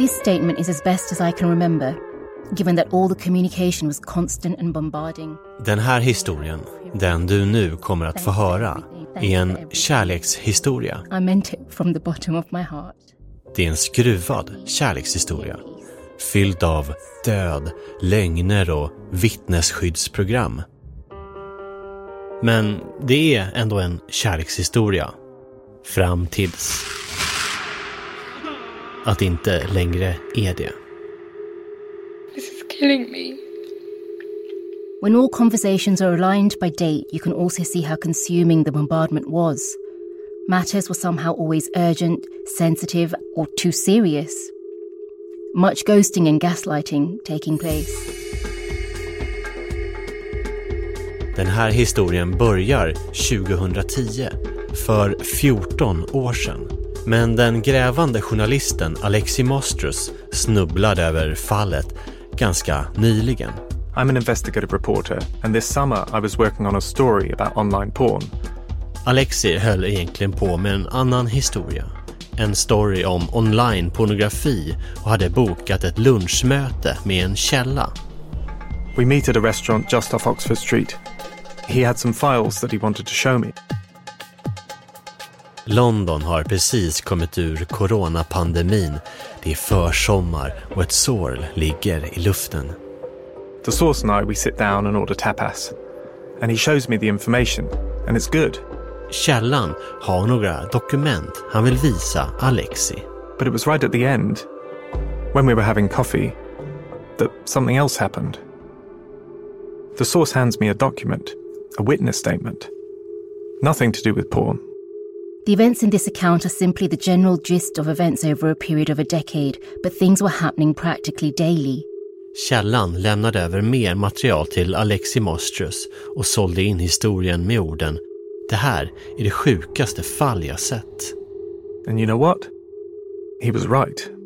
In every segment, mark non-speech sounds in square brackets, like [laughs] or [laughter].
This statement is as best as I can remember, given that all the communication was constant and bombarding. Den här historien, den du nu kommer att få höra, är en kärlekshistoria. I meant it from the bottom of my heart. Det är en skruvad kärlekshistoria. Fylld av död, lögner och vittnesskyddsprogram. Men det är ändå en kärlekshistoria. Fram tills att inte längre är det. This is killing me. When all conversations are aligned by date, you can also see how consuming the bombardment was. Matters were somehow always urgent, sensitive, or too serious. Much ghosting and gaslighting taking place. Den här historien börjar 2010, för 14 år sedan. Men den grävande journalisten Alexi Mostrus snubblade över fallet ganska nyligen. I'm an investigative reporter, and this summer I was working on a story about online porn. Alexi höll egentligen på med en annan historia. En story om online-pornografi och hade bokat ett lunchmöte med en källa. We meet at a restaurant just off Oxford Street. He had some files that he wanted to show me. London har precis kommit ur coronapandemin. Det är försommar och ett sår ligger i luften. The source and I, we sit down and order tapas. And he shows me the information, and it's good. Källan har några dokument han vill visa Alexi. But it was right at the end, when we were having coffee, that something else happened. The source hands me a document, a witness statement. Nothing to do with porn. The events in this account are simply the general gist of events over a period of a decade, but things were happening practically daily. Källan lämnade över mer material till Alexi Mostrus och sålde in historien med orden Det här är det sjukaste fall jag sett. And you know what? He was right.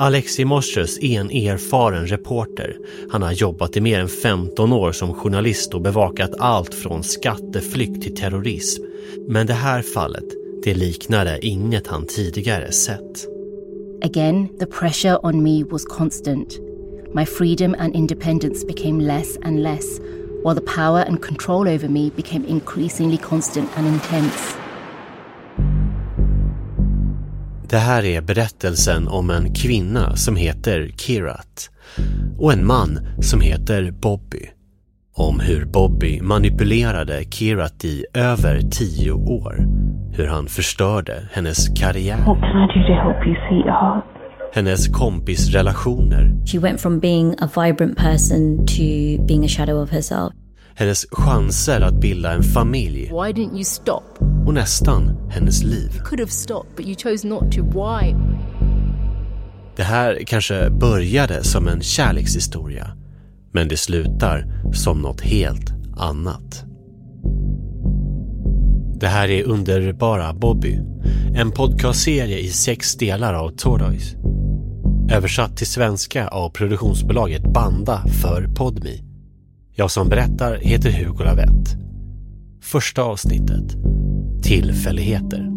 Alexi Mostrus är en erfaren reporter. Han har jobbat i mer än 15 år som journalist och bevakat allt från skatteflykt till terrorism. Men det här fallet, det liknade inget han tidigare sett. Again, the pressure on me was constant. My freedom and independence became less and less, while the power and control over me became increasingly constant and intense. Det här är berättelsen om en kvinna som heter Kirat och en man som heter Bobby. Om hur Bobby manipulerade Kirat i över tio år. Hur han förstörde hennes karriär. What can I do to help you, sweetheart? Hennes kompisrelationer. She went from being a vibrant person to being a shadow of herself. Hennes chanser att bilda en familj. Why didn't you stop? Och nästan hennes liv. You could have stopped, but you chose not to. Why? Det här kanske började som en kärlekshistoria. Men det slutar som något helt annat. Det här är Underbara Bobby. En podcastserie i sex delar av Tortoise. Översatt till svenska av produktionsbolaget Banda för Podmi. Jag som berättar heter Hugo Lavett. Första avsnittet. Tillfälligheter.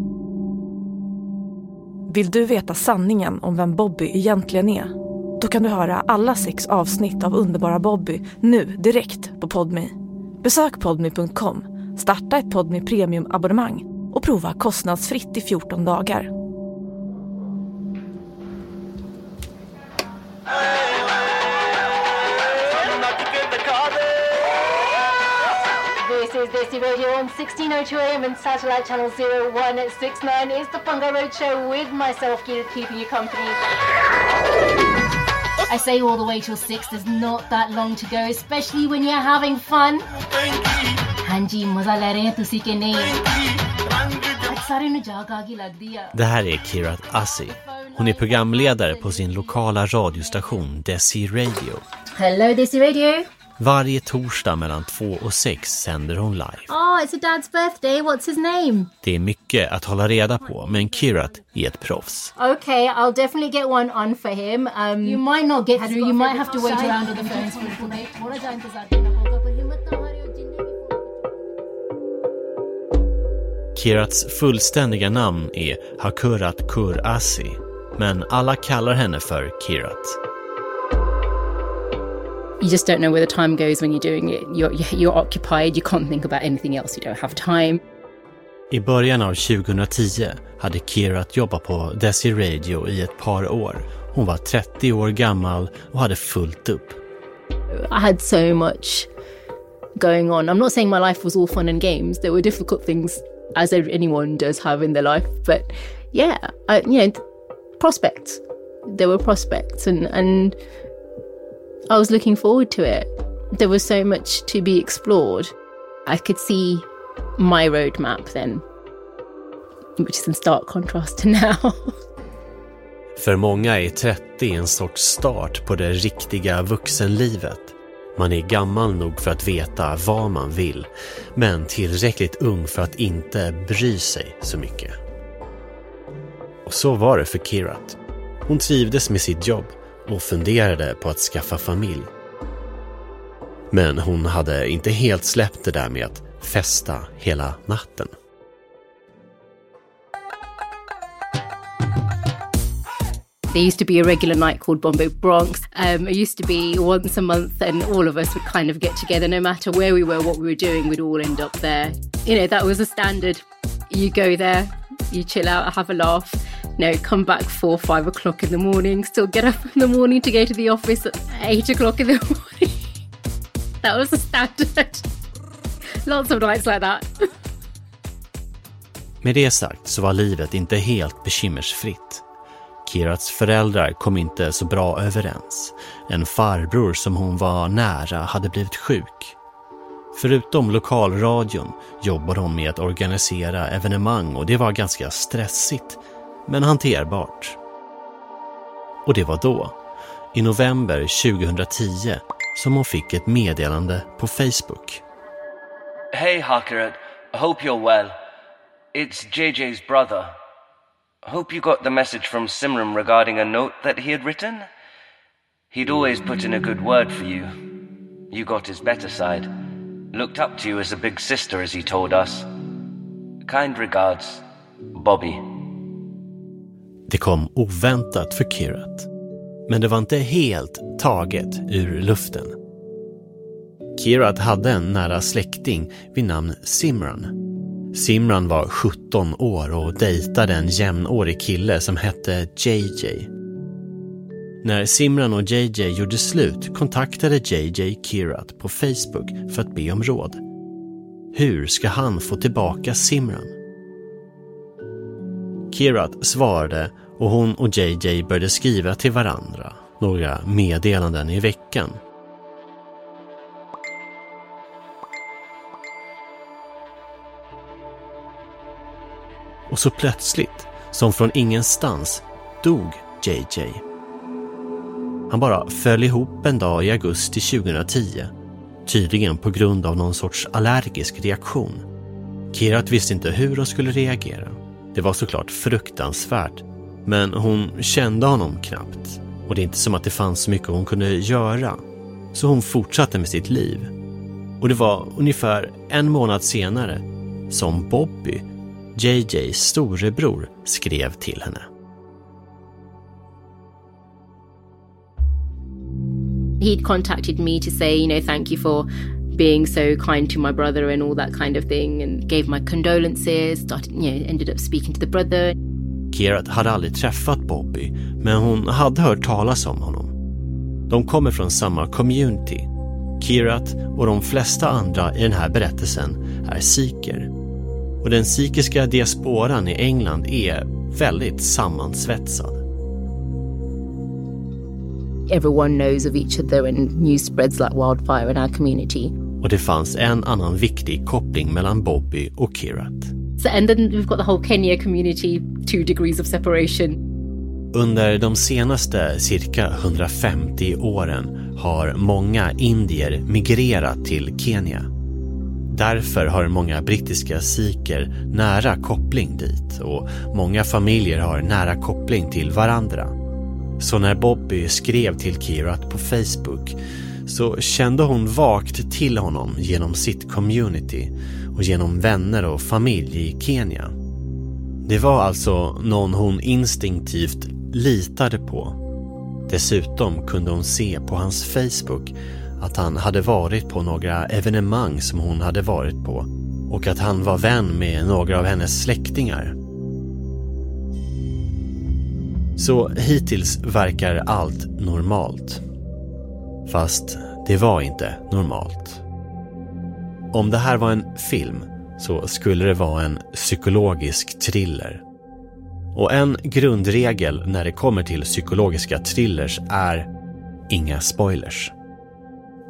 Vill du veta sanningen om vem Bobby egentligen är? Då kan du höra alla sex avsnitt av Underbara Bobby nu direkt på Podmi. Besök podmi.com, starta ett Podmi Premium-abonnemang och prova kostnadsfritt i 14 dagar. This is Desi Radio on 1602 AM and satellite channel 0169. It's the Fungo Road Show with myself, Kira, keeping you company. I say all the way till 6, there's not that long to go, especially when you're having fun. Hanji, maza le rahe hain tusi ke nahi? आज सारे नु जाग आगी लग दिया Det här är Kirat Assi. Hon är programledare på sin lokala radiostation Desi Radio. Hello, Desi Radio. Varje torsdag mellan två och sex sänder hon live. Oh, it's a dad's birthday. What's his name? Det är mycket att hålla reda på, men Kirat är ett proffs. Okay, I'll definitely get one on for him. Um, you might not get through. You might have to wait around on the phone. [laughs] Kirats fullständiga namn är Hakurat Kur Asi, men alla kallar henne för Kirat. You just don't know where the time goes when you're doing it. You're, you're occupied, you can't think about anything else, you don't have time. I början av 2010 hade Kirat jobbat på Desi Radio i ett par år. Hon var 30 år gammal och hade fullt upp. I had so much going on. I'm not saying my life was all fun and games. There were difficult things, as anyone does have in their life. But yeah, I, you know, prospects. There were prospects, and and I was looking forward to it. There was so much to be explored. I could see my roadmap then, which is in stark contrast to [laughs] now. För många är 30 en sorts start på det riktiga vuxenlivet. Man är gammal nog för att veta vad man vill, men tillräckligt ung för att inte bry sig så mycket. Och så var det för Kirat. Hon trivdes med sitt jobb och funderade på att skaffa familj. Men hon hade inte helt släppt det där med att festa hela natten. There used to be a regular night called Bombo Bronx. Um, it used to be once a month, and all of us would kind of get together. No matter where we were, what we were doing, we'd all end up there. You know, that was a standard. You go there, you chill out, have a laugh. You know, come back four, five o'clock in the morning, still get up in the morning to go to the office at eight o'clock in the [laughs] morning. that was a standard. Lots of nights like that. Med det sagt så var livet inte helt bekymmersfritt. Kirats föräldrar kom inte så bra överens. En farbror som hon var nära hade blivit sjuk. Förutom lokalradion jobbade hon med att organisera evenemang och det var ganska stressigt, men hanterbart. Och det var då, i november 2010, som hon fick ett meddelande på Facebook. Hey Hakarat, hope you're well. It's JJ's brother. Hope you got the message from Simran regarding a note that he had written. He'd always put in a good word for you. You got his better side. Looked up to you as a big sister, as he told us. Kind regards, Bobby. Det kom oväntat för Kirat. Men det var inte helt taget ur luften. Kirat hade en nära släkting vid namn Simran Simran var 17 år och dejtade en jämnårig kille som hette JJ. När Simran och JJ gjorde slut kontaktade JJ Kirat på Facebook för att be om råd. Hur ska han få tillbaka Simran? Kirat svarade och hon och JJ började skriva till varandra, några meddelanden i veckan. Och så plötsligt, som från ingenstans, dog JJ. Han bara föll ihop en dag i augusti 2010. Tydligen på grund av någon sorts allergisk reaktion. Kirat visste inte hur hon skulle reagera. Det var såklart fruktansvärt. Men hon kände honom knappt. Och det är inte som att det fanns så mycket hon kunde göra. Så hon fortsatte med sitt liv. Och det var ungefär en månad senare som Bobby JJs storebror skrev till henne. He'd contacted me to say, you know, thank you for being so kind to my brother and all that kind of thing and gave my condolences, started, you know, ended up speaking to the brother. Kirat hade aldrig träffat Bobby, men hon hade hört talas om honom. De kommer från samma community. Kirat och de flesta andra i den här berättelsen är sikher. Och den psykiska diasporan i England är väldigt sammansvetsad. Everyone knows of each other and news spreads like wildfire in our community. Och det fanns en annan viktig koppling mellan Bobby och Kirat. So, and then we've got the whole Kenya community, two degrees of separation. Under de senaste cirka 150 åren har många indier migrerat till Kenya. Därför har många brittiska sikher nära koppling dit och många familjer har nära koppling till varandra. Så när Bobby skrev till Kirat på Facebook så kände hon vagt till honom genom sitt community och genom vänner och familj i Kenya. Det var alltså någon hon instinktivt litade på. Dessutom kunde hon se på hans Facebook att han hade varit på några evenemang som hon hade varit på och att han var vän med några av hennes släktingar. Så hittills verkar allt normalt. Fast det var inte normalt. Om det här var en film så skulle det vara en psykologisk thriller. Och en grundregel när det kommer till psykologiska thrillers är inga spoilers.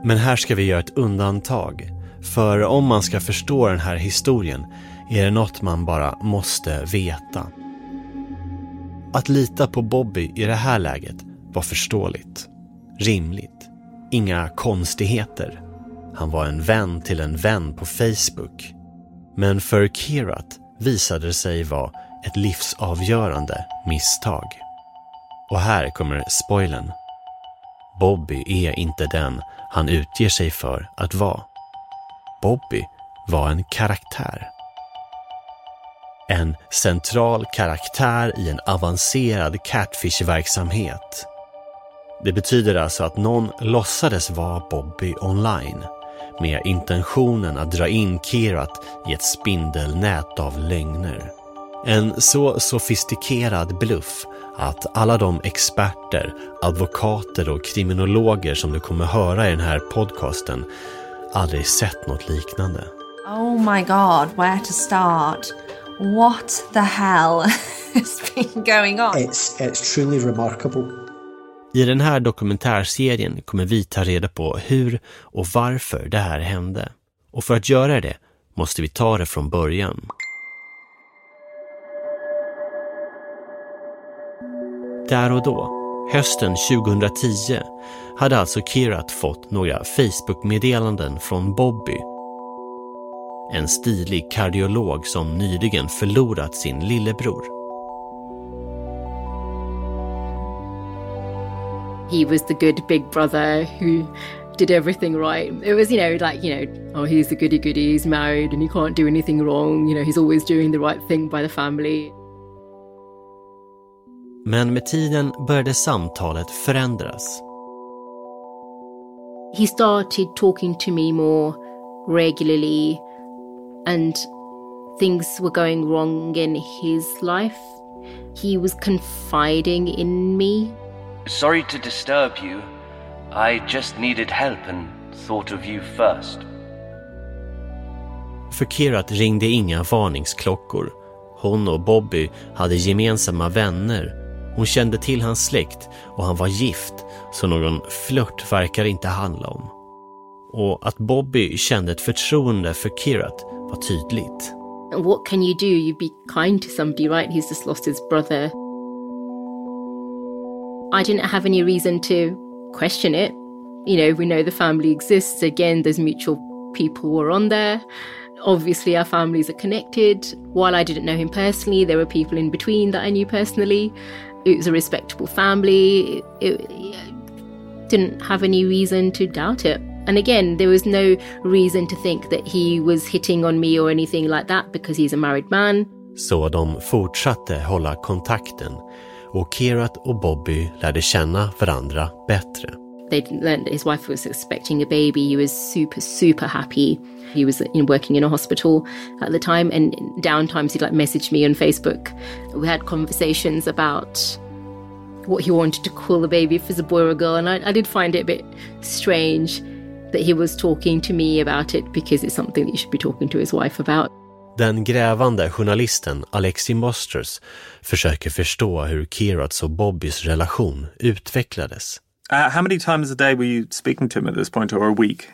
Men här ska vi göra ett undantag. För om man ska förstå den här historien är det något man bara måste veta. Att lita på Bobby i det här läget var förståeligt. Rimligt. Inga konstigheter. Han var en vän till en vän på Facebook. Men för Kirat visade det sig vara ett livsavgörande misstag. Och här kommer spoilern. Bobby är inte den han utger sig för att vara. Bobby var en karaktär. En central karaktär i en avancerad catfish-verksamhet. Det betyder alltså att någon låtsades vara Bobby online med intentionen att dra in Kirat i ett spindelnät av lögner. En så sofistikerad bluff att alla de experter, advokater och kriminologer som du kommer höra i den här podcasten aldrig sett något liknande. Oh my god, where to start? What the hell [laughs] has been going on? It's, it's truly remarkable. I den här dokumentärserien kommer vi ta reda på hur och varför det här hände. Och för att göra det måste vi ta det från början. Där och då, hösten 2010, hade alltså Kirat fått några Facebook-meddelanden från Bobby. En stilig kardiolog som nyligen förlorat sin lillebror. He was the good big brother who did everything right. It was, you know, like, you know, oh, he's the goody goody, he's married and he can't do anything wrong. You know, he's always doing the right thing by the family. Men med tiden började samtalet förändras. He started talking to me more regularly and things were going wrong in his life. He was confiding in me. Sorry to disturb you. I just needed help and thought of you first. För Kirat ringde inga varningsklockor. Hon och Bobby hade gemensamma vänner hon kände till hans släkt och han var gift, så någon flört verkar inte handla om. Och att Bobby kände ett förtroende för Kirat var tydligt. What can you do? You be kind to somebody, right? He's just lost his brother. I didn't have any reason to question it. You know, we know the family exists. Again, there's mutual people who are on there. Obviously, our families are connected. While I didn't know him personally, there were people in between that I knew personally. It was a respectable family. It, it didn't have any reason to doubt it. And again, there was no reason to think that he was hitting on me or anything like that because he's a married man. Så de fortsatte hålla kontakten och Kirat och Bobby lärde känna varandra bättre. They learned his wife was expecting a baby. He was super, super happy. He was know, working in a hospital at the time, and downtimes he'd like message me on Facebook. We had conversations about what he wanted to call the baby, if it's a boy or a girl, and I, I did find it a bit strange that he was talking to me about it because it's something that you should be talking to his wife about. Den grävande journalisten Alexi Mosters försöker förstå hur Kirats och Bobbys relation utvecklades. Uh, how many times a day were you speaking to him at this point, or a week?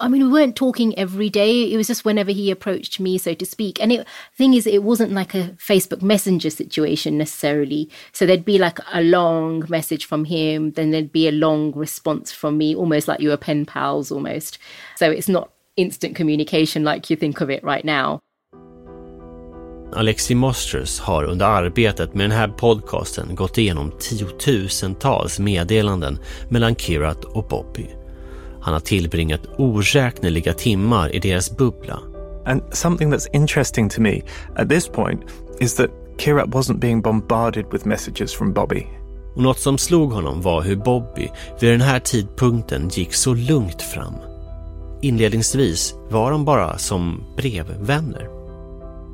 I mean, we weren't talking every day. It was just whenever he approached me, so to speak. And the thing is, it wasn't like a Facebook Messenger situation necessarily. So there'd be like a long message from him, then there'd be a long response from me, almost like you were pen pals almost. So it's not instant communication like you think of it right now. Alexi Mosters har under arbetet med den här podcasten gått igenom tiotusentals meddelanden mellan Kirat och Bobby. Han har tillbringat oräkneliga timmar i deras bubbla. And something that's interesting to me at this point is that Kirat wasn't being bombarded with messages from Bobby. Och något som slog honom var hur Bobby vid den här tidpunkten gick så lugnt fram. Inledningsvis var de bara som brevvänner.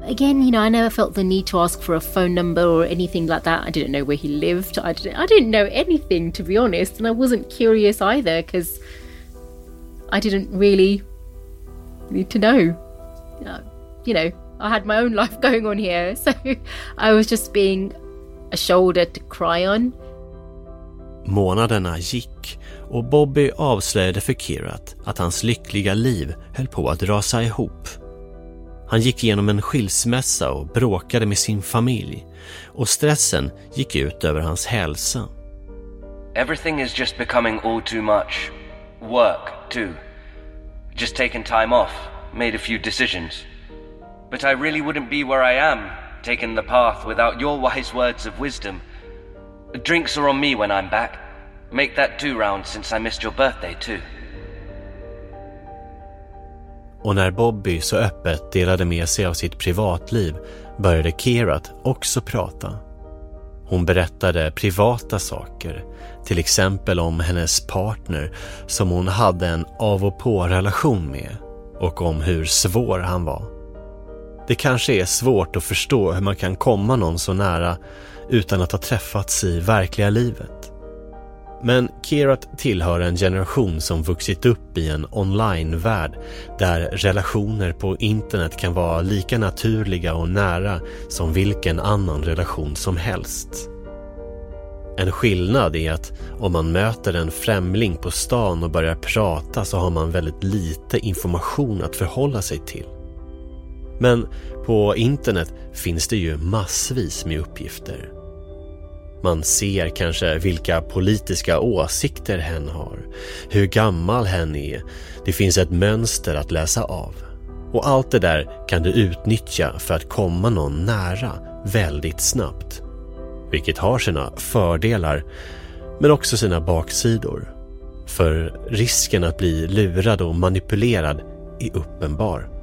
Again, you know, I never felt the need to ask for a phone number or anything like that. I didn't know where he lived. I didn't, I didn't know anything, to be honest. And I wasn't curious either because I didn't really need to know. Uh, you know, I had my own [laughs] life going on here. [laughs] So I was just being a shoulder to cry on. Månaderna gick och Bobby avslöjade för Kirat att hans lyckliga liv höll på att rasa ihop. Han gick igenom en skilsmässa och bråkade med sin familj och stressen gick ut över hans hälsa. Everything is just becoming all too much. Work, too. Just taken time off, made a few decisions. But I really wouldn't be where I am, taking the path without your wise words of wisdom. Drinks are on me when I'm back. Make that two rounds since I missed your birthday, too. Och när Bobby så öppet delade med sig av sitt privatliv började Kerat också prata. Hon berättade privata saker, till exempel om hennes partner som hon hade en av och på-relation med och om hur svår han var. Det kanske är svårt att förstå hur man kan komma någon så nära utan att ha träffats i verkliga livet. Men Kerat tillhör en generation som vuxit upp i en online-värld där relationer på internet kan vara lika naturliga och nära som vilken annan relation som helst. En skillnad är att om man möter en främling på stan och börjar prata så har man väldigt lite information att förhålla sig till. Men på internet finns det ju massvis med uppgifter. Man ser kanske vilka politiska åsikter hen har, hur gammal hen är. Det finns ett mönster att läsa av. Och allt det där kan du utnyttja för att komma någon nära väldigt snabbt. Vilket har sina fördelar, men också sina baksidor. För risken att bli lurad och manipulerad är uppenbar.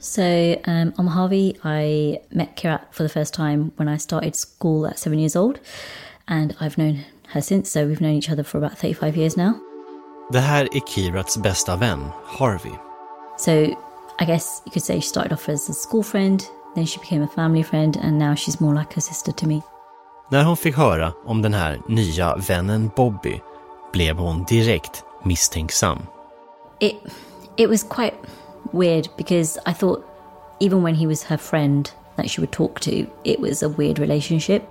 So, um, I'm Harvey. I met Kirat for the first time when I started school at seven years old, and I've known her since. So, we've known each other for about 35 years now. Det här är Kirats bästa vän, Harvey. So, I guess you could say she started off as a school friend, then she became a family friend, and now she's more like a sister to me. När hon fick höra om den här nya vännen Bobby blev hon direkt misstänksam. It, it was quite weird because I thought even when he was her friend that she would talk to, it was a weird relationship.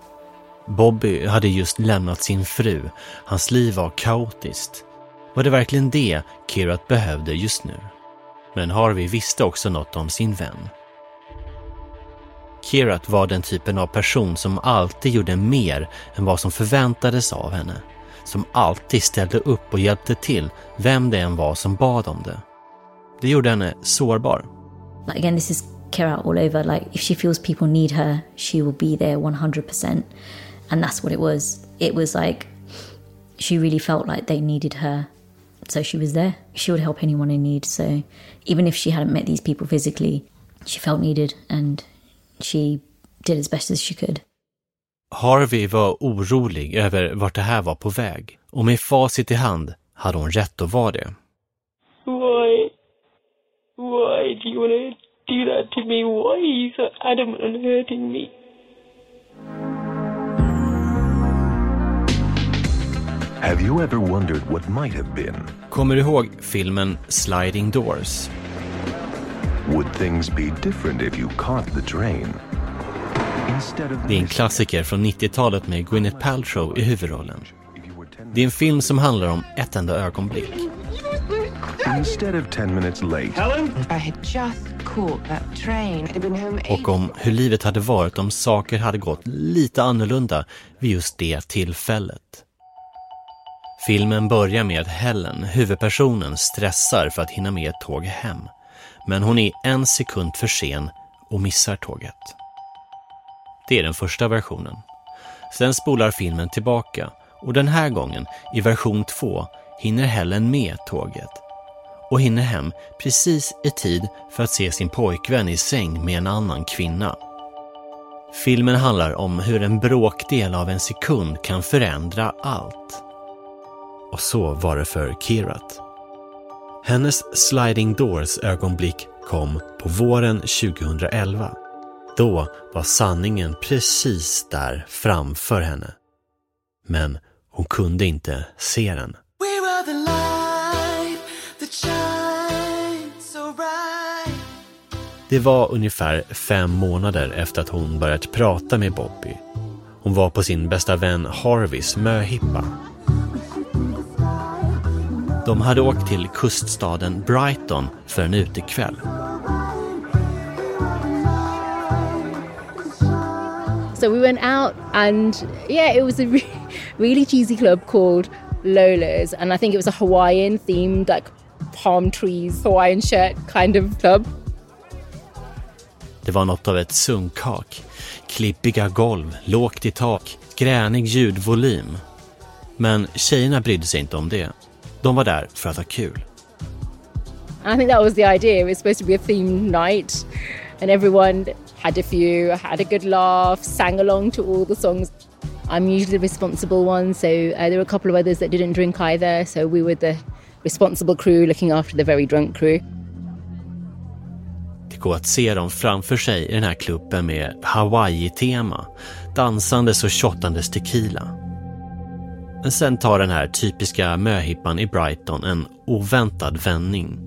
Bobby hade just lämnat sin fru. Hans liv var kaotiskt. Var det verkligen det Kirat behövde just nu? Men Harvey visste också något om sin vän. Kirat var den typen av person som alltid gjorde mer än vad som förväntades av henne. Som alltid ställde upp och hjälpte till, vem det än var som bad om det. Det gjorde henne sårbar. Like again, this is Kira all over. Like if she feels people need her, she will be there 100%. And that's what it was. It was like she really felt like they needed her. So she was there. She would help anyone in need. So even if she hadn't met these people physically, she felt needed and she did as best as she could. Harvey var orolig över vart det här var på väg. Och med facit i hand hade hon rätt att vara det. Why? Why do you want to do that to me? Why are you so adamant on hurting me? Have you ever wondered what might have been? Kommer du ihåg filmen Sliding Doors? Would things be different if you caught the train? Instead of Det är en klassiker från 90-talet med Gwyneth Paltrow i huvudrollen. Det är en film som handlar om ett enda ögonblick. Instead of 10 minutes late, Helen? I had just caught that train. I'd been home Och om hur livet hade varit om saker hade gått lite annorlunda vid just det tillfället. Filmen börjar med att Helen, huvudpersonen, stressar för att hinna med ett tåg hem. Men hon är en sekund för sen och missar tåget. Det är den första versionen. Sen spolar filmen tillbaka och den här gången, i version 2, hinner Helen med tåget och hinner hem precis i tid för att se sin pojkvän i säng med en annan kvinna. Filmen handlar om hur en bråkdel av en sekund kan förändra allt. Och så var det för Kirat. Hennes sliding doors ögonblick kom på våren 2011. Då var sanningen precis där framför henne. Men hon kunde inte se den. Det var ungefär fem månader efter att hon börjat prata med Bobby. Hon var på sin bästa vän Harveys möhippa. De hade åkt till kuststaden Brighton för en utekväll. So we went out, and yeah, it was a re- really cheesy club called Lola's, and I think it was a Hawaiian themed, like palm trees, Hawaiian shirt kind of club. Det var något av ett sunkhak. Klippiga golv, lågt i tak, gränig ljudvolym. Men tjejerna brydde sig inte om det. De var där för att ha kul. I think that was the idea. It was supposed to be a themed night, and everyone had a few, had a good laugh, sang along to all the songs. I'm usually the responsible one, so uh, there were a couple of others that didn't drink either. So we were the responsible crew looking after the very drunk crew. Det att se dem framför sig i den här klubben med Hawaii-tema, dansandes och shottandes tequila. Men sen tar den här typiska möhippan i Brighton en oväntad vändning.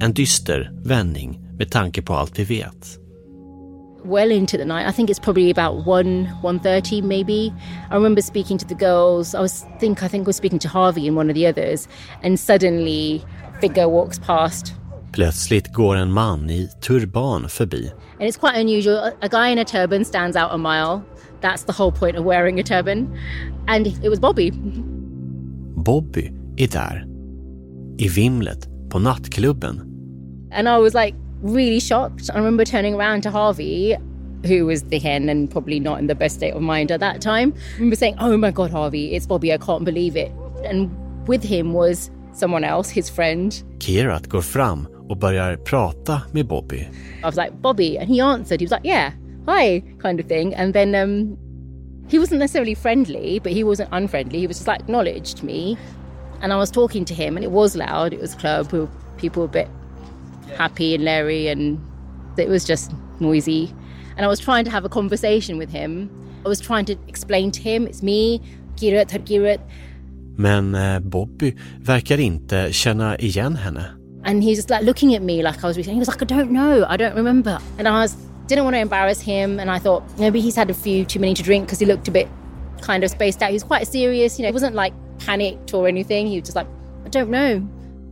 En dyster vändning med tanke på allt vi vet. well into the night. I think it's probably about one one thirty, maybe. I remember speaking to the girls. I was think I think I was speaking to Harvey and one of the others, and suddenly figure walks past. Plötsligt går en man i turban förbi. And it's quite unusual. A, a guy in a turban stands out a mile. That's the whole point of wearing a turban. And it was Bobby. Bobby är där. I vimlet på nattklubben. And I was like really shocked. I remember turning around to Harvey, who was the hen and probably not in the best state of mind at that time. I remember saying, Oh my God, Harvey, it's Bobby, I can't believe it. And with him was someone else, his friend. Kirat går fram och börjar prata med Bobby. I was like, Bobby. And he answered, he was like, Yeah, hi, kind of thing. And then um, he wasn't necessarily friendly, but he wasn't unfriendly. He was just like acknowledged me. And I was talking to him, and it was loud. It was a club. People were a bit happy and Larry, and it was just noisy. And I was trying to have a conversation with him. I was trying to explain to him, it's me, Kirat Harkirat. Men eh, Bobby verkar inte känna igen henne. And he's just like looking at me like I was He was like, I don't know, I don't remember. And I was didn't want to embarrass him, and I thought maybe he's had a few too many to drink because he looked a bit kind of spaced out. He was quite serious, you know. He wasn't like panicked or anything. He was just like, I don't know.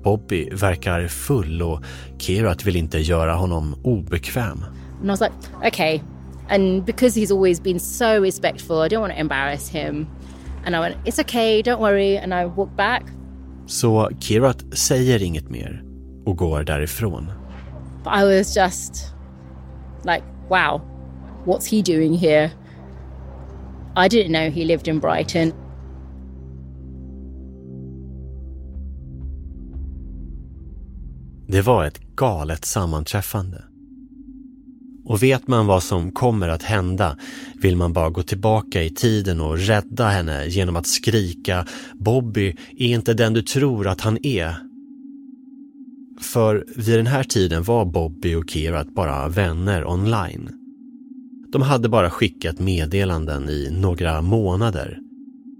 Bobby verkar full och Kirat vill inte göra honom obekväm. And I was like, okay. And because he's always been so respectful, I don't want to embarrass him. And I went, it's okay, don't worry. And I walked back. Så Kirat säger inget mer och går därifrån. I was just like, wow, what's he doing here? I didn't know he lived in Brighton. Det var ett galet sammanträffande. Och vet man vad som kommer att hända vill man bara gå tillbaka i tiden och rädda henne genom att skrika Bobby är inte den du tror att han är. För vid den här tiden var Bobby och Kerat bara vänner online. De hade bara skickat meddelanden i några månader.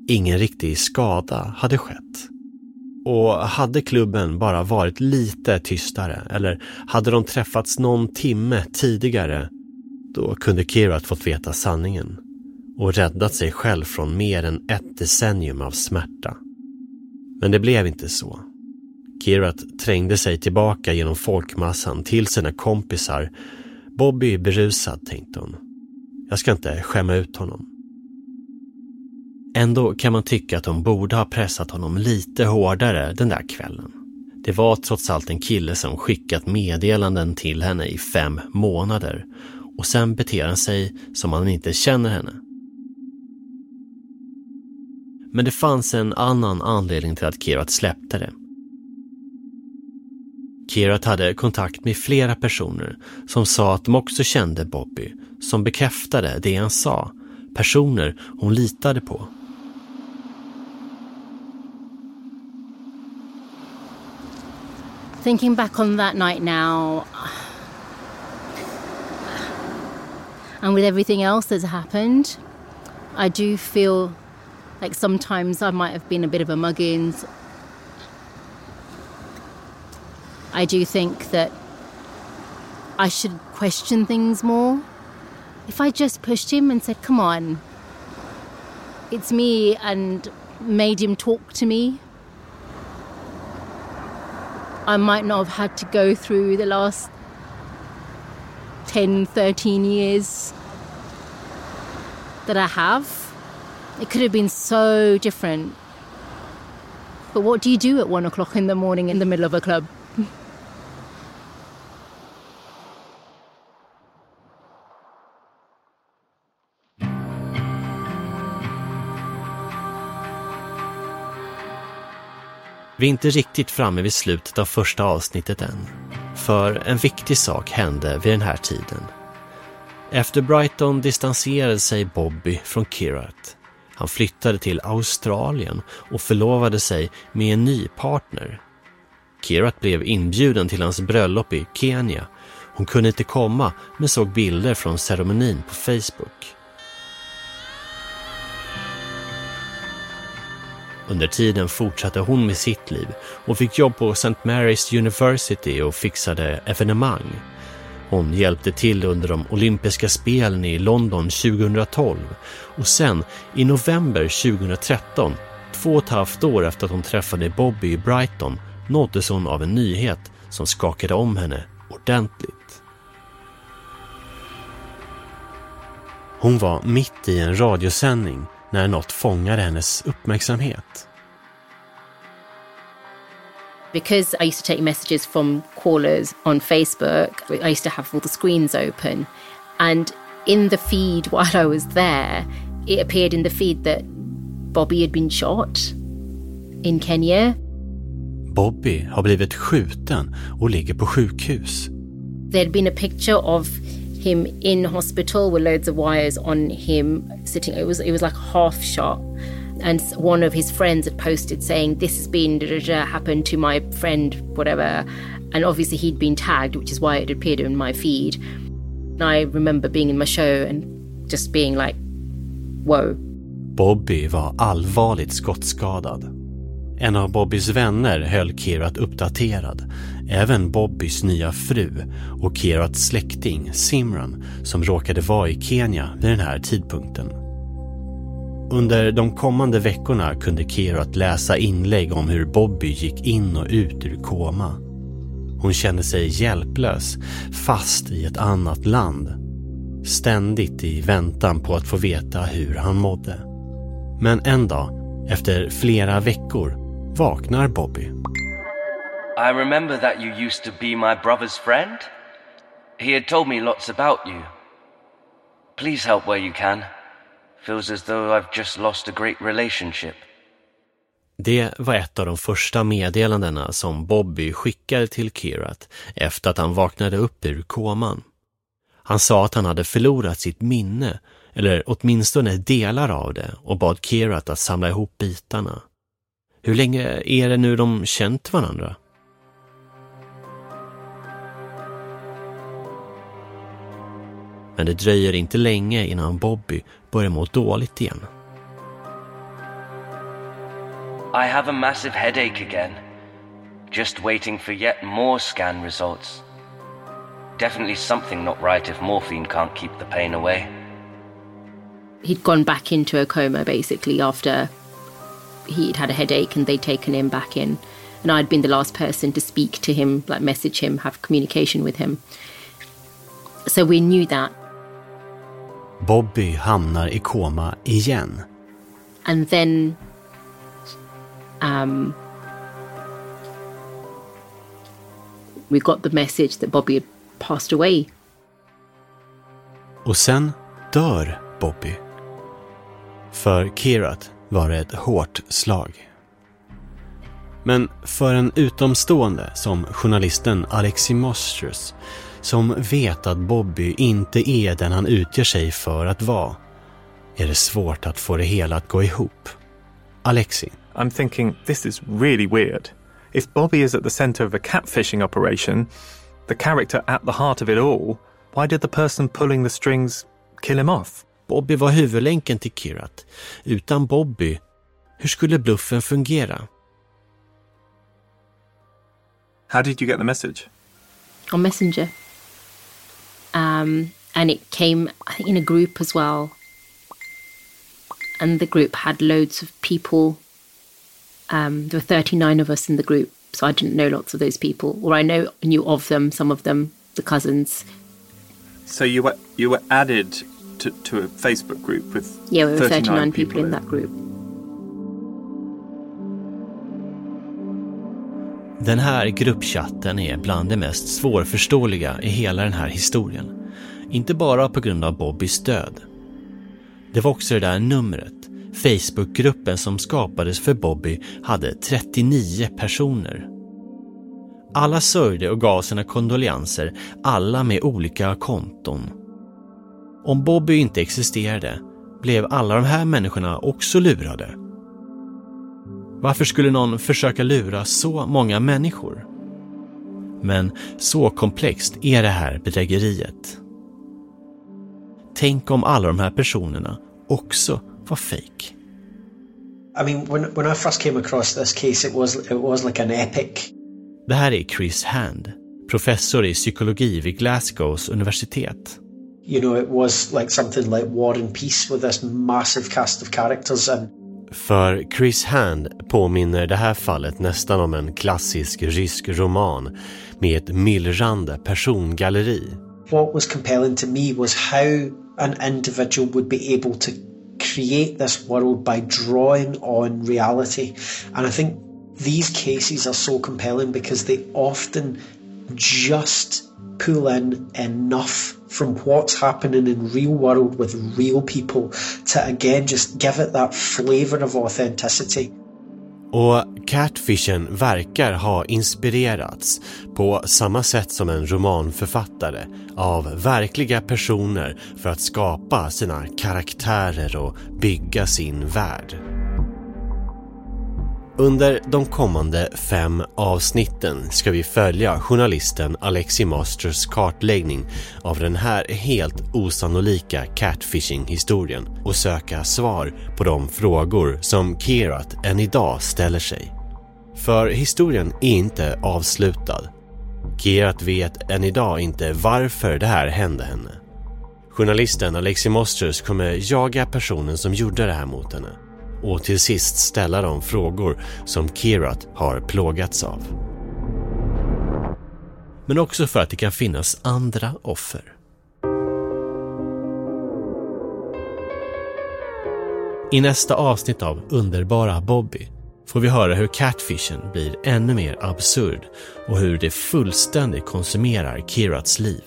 Ingen riktig skada hade skett. Och hade klubben bara varit lite tystare eller hade de träffats någon timme tidigare då kunde Kerat fått veta sanningen och räddat sig själv från mer än ett decennium av smärta. Men det blev inte så. Kirat trängde sig tillbaka genom folkmassan till sina kompisar. Bobby är berusad, tänkte hon. Jag ska inte skämma ut honom. Ändå kan man tycka att de borde ha pressat honom lite hårdare den där kvällen. Det var trots allt en kille som skickat meddelanden till henne i fem månader och sen beter han sig som han inte känner henne. Men det fanns en annan anledning till att Kirat släppte det. Kirat hade kontakt med flera personer som sa att de också kände Bobby, som bekräftade det han sa, personer hon litade på. Thinking back on that night now, and with everything else that's happened, I do feel like sometimes I might have been a bit of a muggins. I do think that I should question things more. If I just pushed him and said, come on, it's me, and made him talk to me, I might not have had to go through the last 10, 13 years that I have. It could have been so different. But what do you do at one o'clock in the morning in the middle of a club? Vi är inte riktigt framme vid slutet av första avsnittet än. För en viktig sak hände vid den här tiden. Efter Brighton distanserade sig Bobby från Kirat. Han flyttade till Australien och förlovade sig med en ny partner. Kirat blev inbjuden till hans bröllop i Kenya. Hon kunde inte komma men såg bilder från ceremonin på Facebook. Under tiden fortsatte hon med sitt liv och fick jobb på St. Mary's University och fixade evenemang. Hon hjälpte till under de olympiska spelen i London 2012 och sen i november 2013, två och ett halvt år efter att hon träffade Bobby i Brighton, nåddes hon av en nyhet som skakade om henne ordentligt. Hon var mitt i en radiosändning när något fångade hennes uppmärksamhet. Because I used to take messages from callers on Facebook, I used to have all the screens open. And in the feed [laughs] while I was there, it appeared in the feed that Bobby had been shot in Kenya. Bobby har blivit skjuten och ligger på sjukhus. There'd been a picture of him in hospital with loads of wires on him sitting it was it was like a half shot and one of his friends had posted saying this has been happened to my friend whatever and obviously he'd been tagged which is why it appeared in my feed and i remember being in my show and just being like whoa Bobby var allvarligt skottskadad. En av Bobbys vänner höll Kirat uppdaterad. Även Bobbys nya fru och Kerats släkting Simran som råkade vara i Kenya vid den här tidpunkten. Under de kommande veckorna kunde Kerat läsa inlägg om hur Bobby gick in och ut ur koma. Hon kände sig hjälplös, fast i ett annat land. Ständigt i väntan på att få veta hur han mådde. Men en dag, efter flera veckor, vaknar Bobby. I remember that you used to be my brother's friend. He had told me lots about you. Please help where you can. Feels as though I've just lost a great relationship. Det var ett av de första meddelandena som Bobby skickade till Kirat efter att han vaknade upp ur koman. Han sa att han hade förlorat sitt minne, eller åtminstone delar av det, och bad Kirat att samla ihop bitarna. Hur länge är det nu de känt varandra? Men det dröjer inte länge innan Bobby börjar må dåligt igen. I have a massive headache again. Just waiting for yet more scan results. Definitely something not right if morphine can't keep the pain away. he'd gone back into a coma basically after he'd had a headache and they'd taken him back in and i'd been the last person to speak to him like message him have communication with him so we knew that Bobby hamnar i koma igen. and then um, we got the message that bobby had passed away Och sen dör Bobby. För Kirat var det ett hårt slag. Men för en utomstående som journalisten Alexi Mosters som vet att Bobby inte är den han utger sig för att vara är det svårt att få det hela att gå ihop. Alexi. I'm thinking this is really weird. If Bobby is at the center of a catfishing operation, the character at the heart of it all, why did the person pulling the strings kill him off? Bobby var huvudlänken till Kirat. Utan Bobby, hur skulle bluffen fungera? How did you get the message? On Messenger. Um, and it came, I think, in a group as well. And the group had loads of people. Um, there were 39 of us in the group, so I didn't know lots of those people, or I know knew of them, some of them, the cousins. So you were you were added to, to a Facebook group with Yeah, we were 39, 39 people in that group. Den här gruppchatten är bland det mest svårförståeliga i hela den här historien. Inte bara på grund av Bobbys död. Det var också det där numret. Facebookgruppen som skapades för Bobby hade 39 personer. Alla sörjde och gav sina kondolenser, alla med olika konton. Om Bobby inte existerade blev alla de här människorna också lurade. Varför skulle någon försöka lura så många människor? Men så komplext är det här bedrägeriet. Tänk om alla de här personerna också var fake. I mean, when when I first came across this case, it was it was like an epic. Det här är Chris Hand, professor i psykologi vid Glasgows universitet. You know, it was like something like War and Peace with this massive cast of characters and för Chris Hand påminner det här fallet nästan om en klassisk rysk roman med ett myllrande persongalleri. what was compelling to me was how an individual would be able to create this world by drawing on reality. And I think these cases are so compelling because they often just pull in enough from what's happening in real world with real people to again just give it that flavor of authenticity. Och Catfishen verkar ha inspirerats på samma sätt som en romanförfattare av verkliga personer för att skapa sina karaktärer och bygga sin värld. Under de kommande fem avsnitten ska vi följa journalisten Alexi Masters kartläggning av den här helt osannolika catfishing-historien och söka svar på de frågor som Kirat än idag ställer sig. För historien är inte avslutad. Kirat vet än idag inte varför det här hände henne. Journalisten Alexi Masters kommer jaga personen som gjorde det här mot henne och till sist ställa de frågor som Kirat har plågats av. Men också för att det kan finnas andra offer. I nästa avsnitt av Underbara Bobby får vi höra hur catfishen blir ännu mer absurd och hur det fullständigt konsumerar Kirats liv.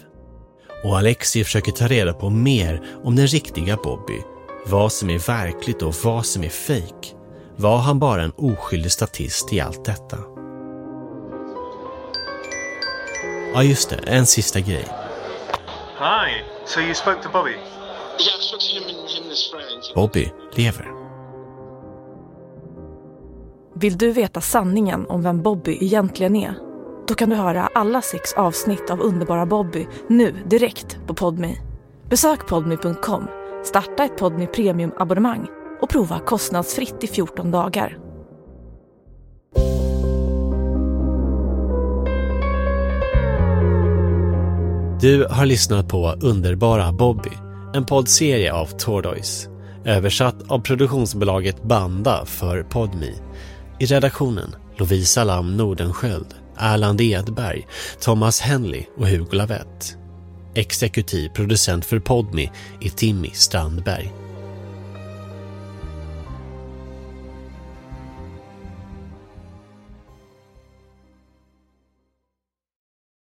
Och Alexi försöker ta reda på mer om den riktiga Bobby vad som är verkligt och vad som är fejk. Var han bara en oskyldig statist i allt detta? Ja, just det. En sista grej. Hi. So you spoke to Bobby? Yeah, I spoke to him and, him and his friends. Bobby lever. Vill du veta sanningen om vem Bobby egentligen är? Då kan du höra alla sex avsnitt av Underbara Bobby nu direkt på Podme. Besök podme.com, starta ett Podme Premium-abonnemang och prova kostnadsfritt i 14 dagar. Du har lyssnat på Underbara Bobby, en poddserie av Tordoise. Översatt av produktionsbolaget Banda för Podmi. I redaktionen Lovisa Lam Nordenskjöld, Erland Edberg, Thomas Henley och Hugo Lavett. Exekutiv producent för Podmi är Timmy Strandberg.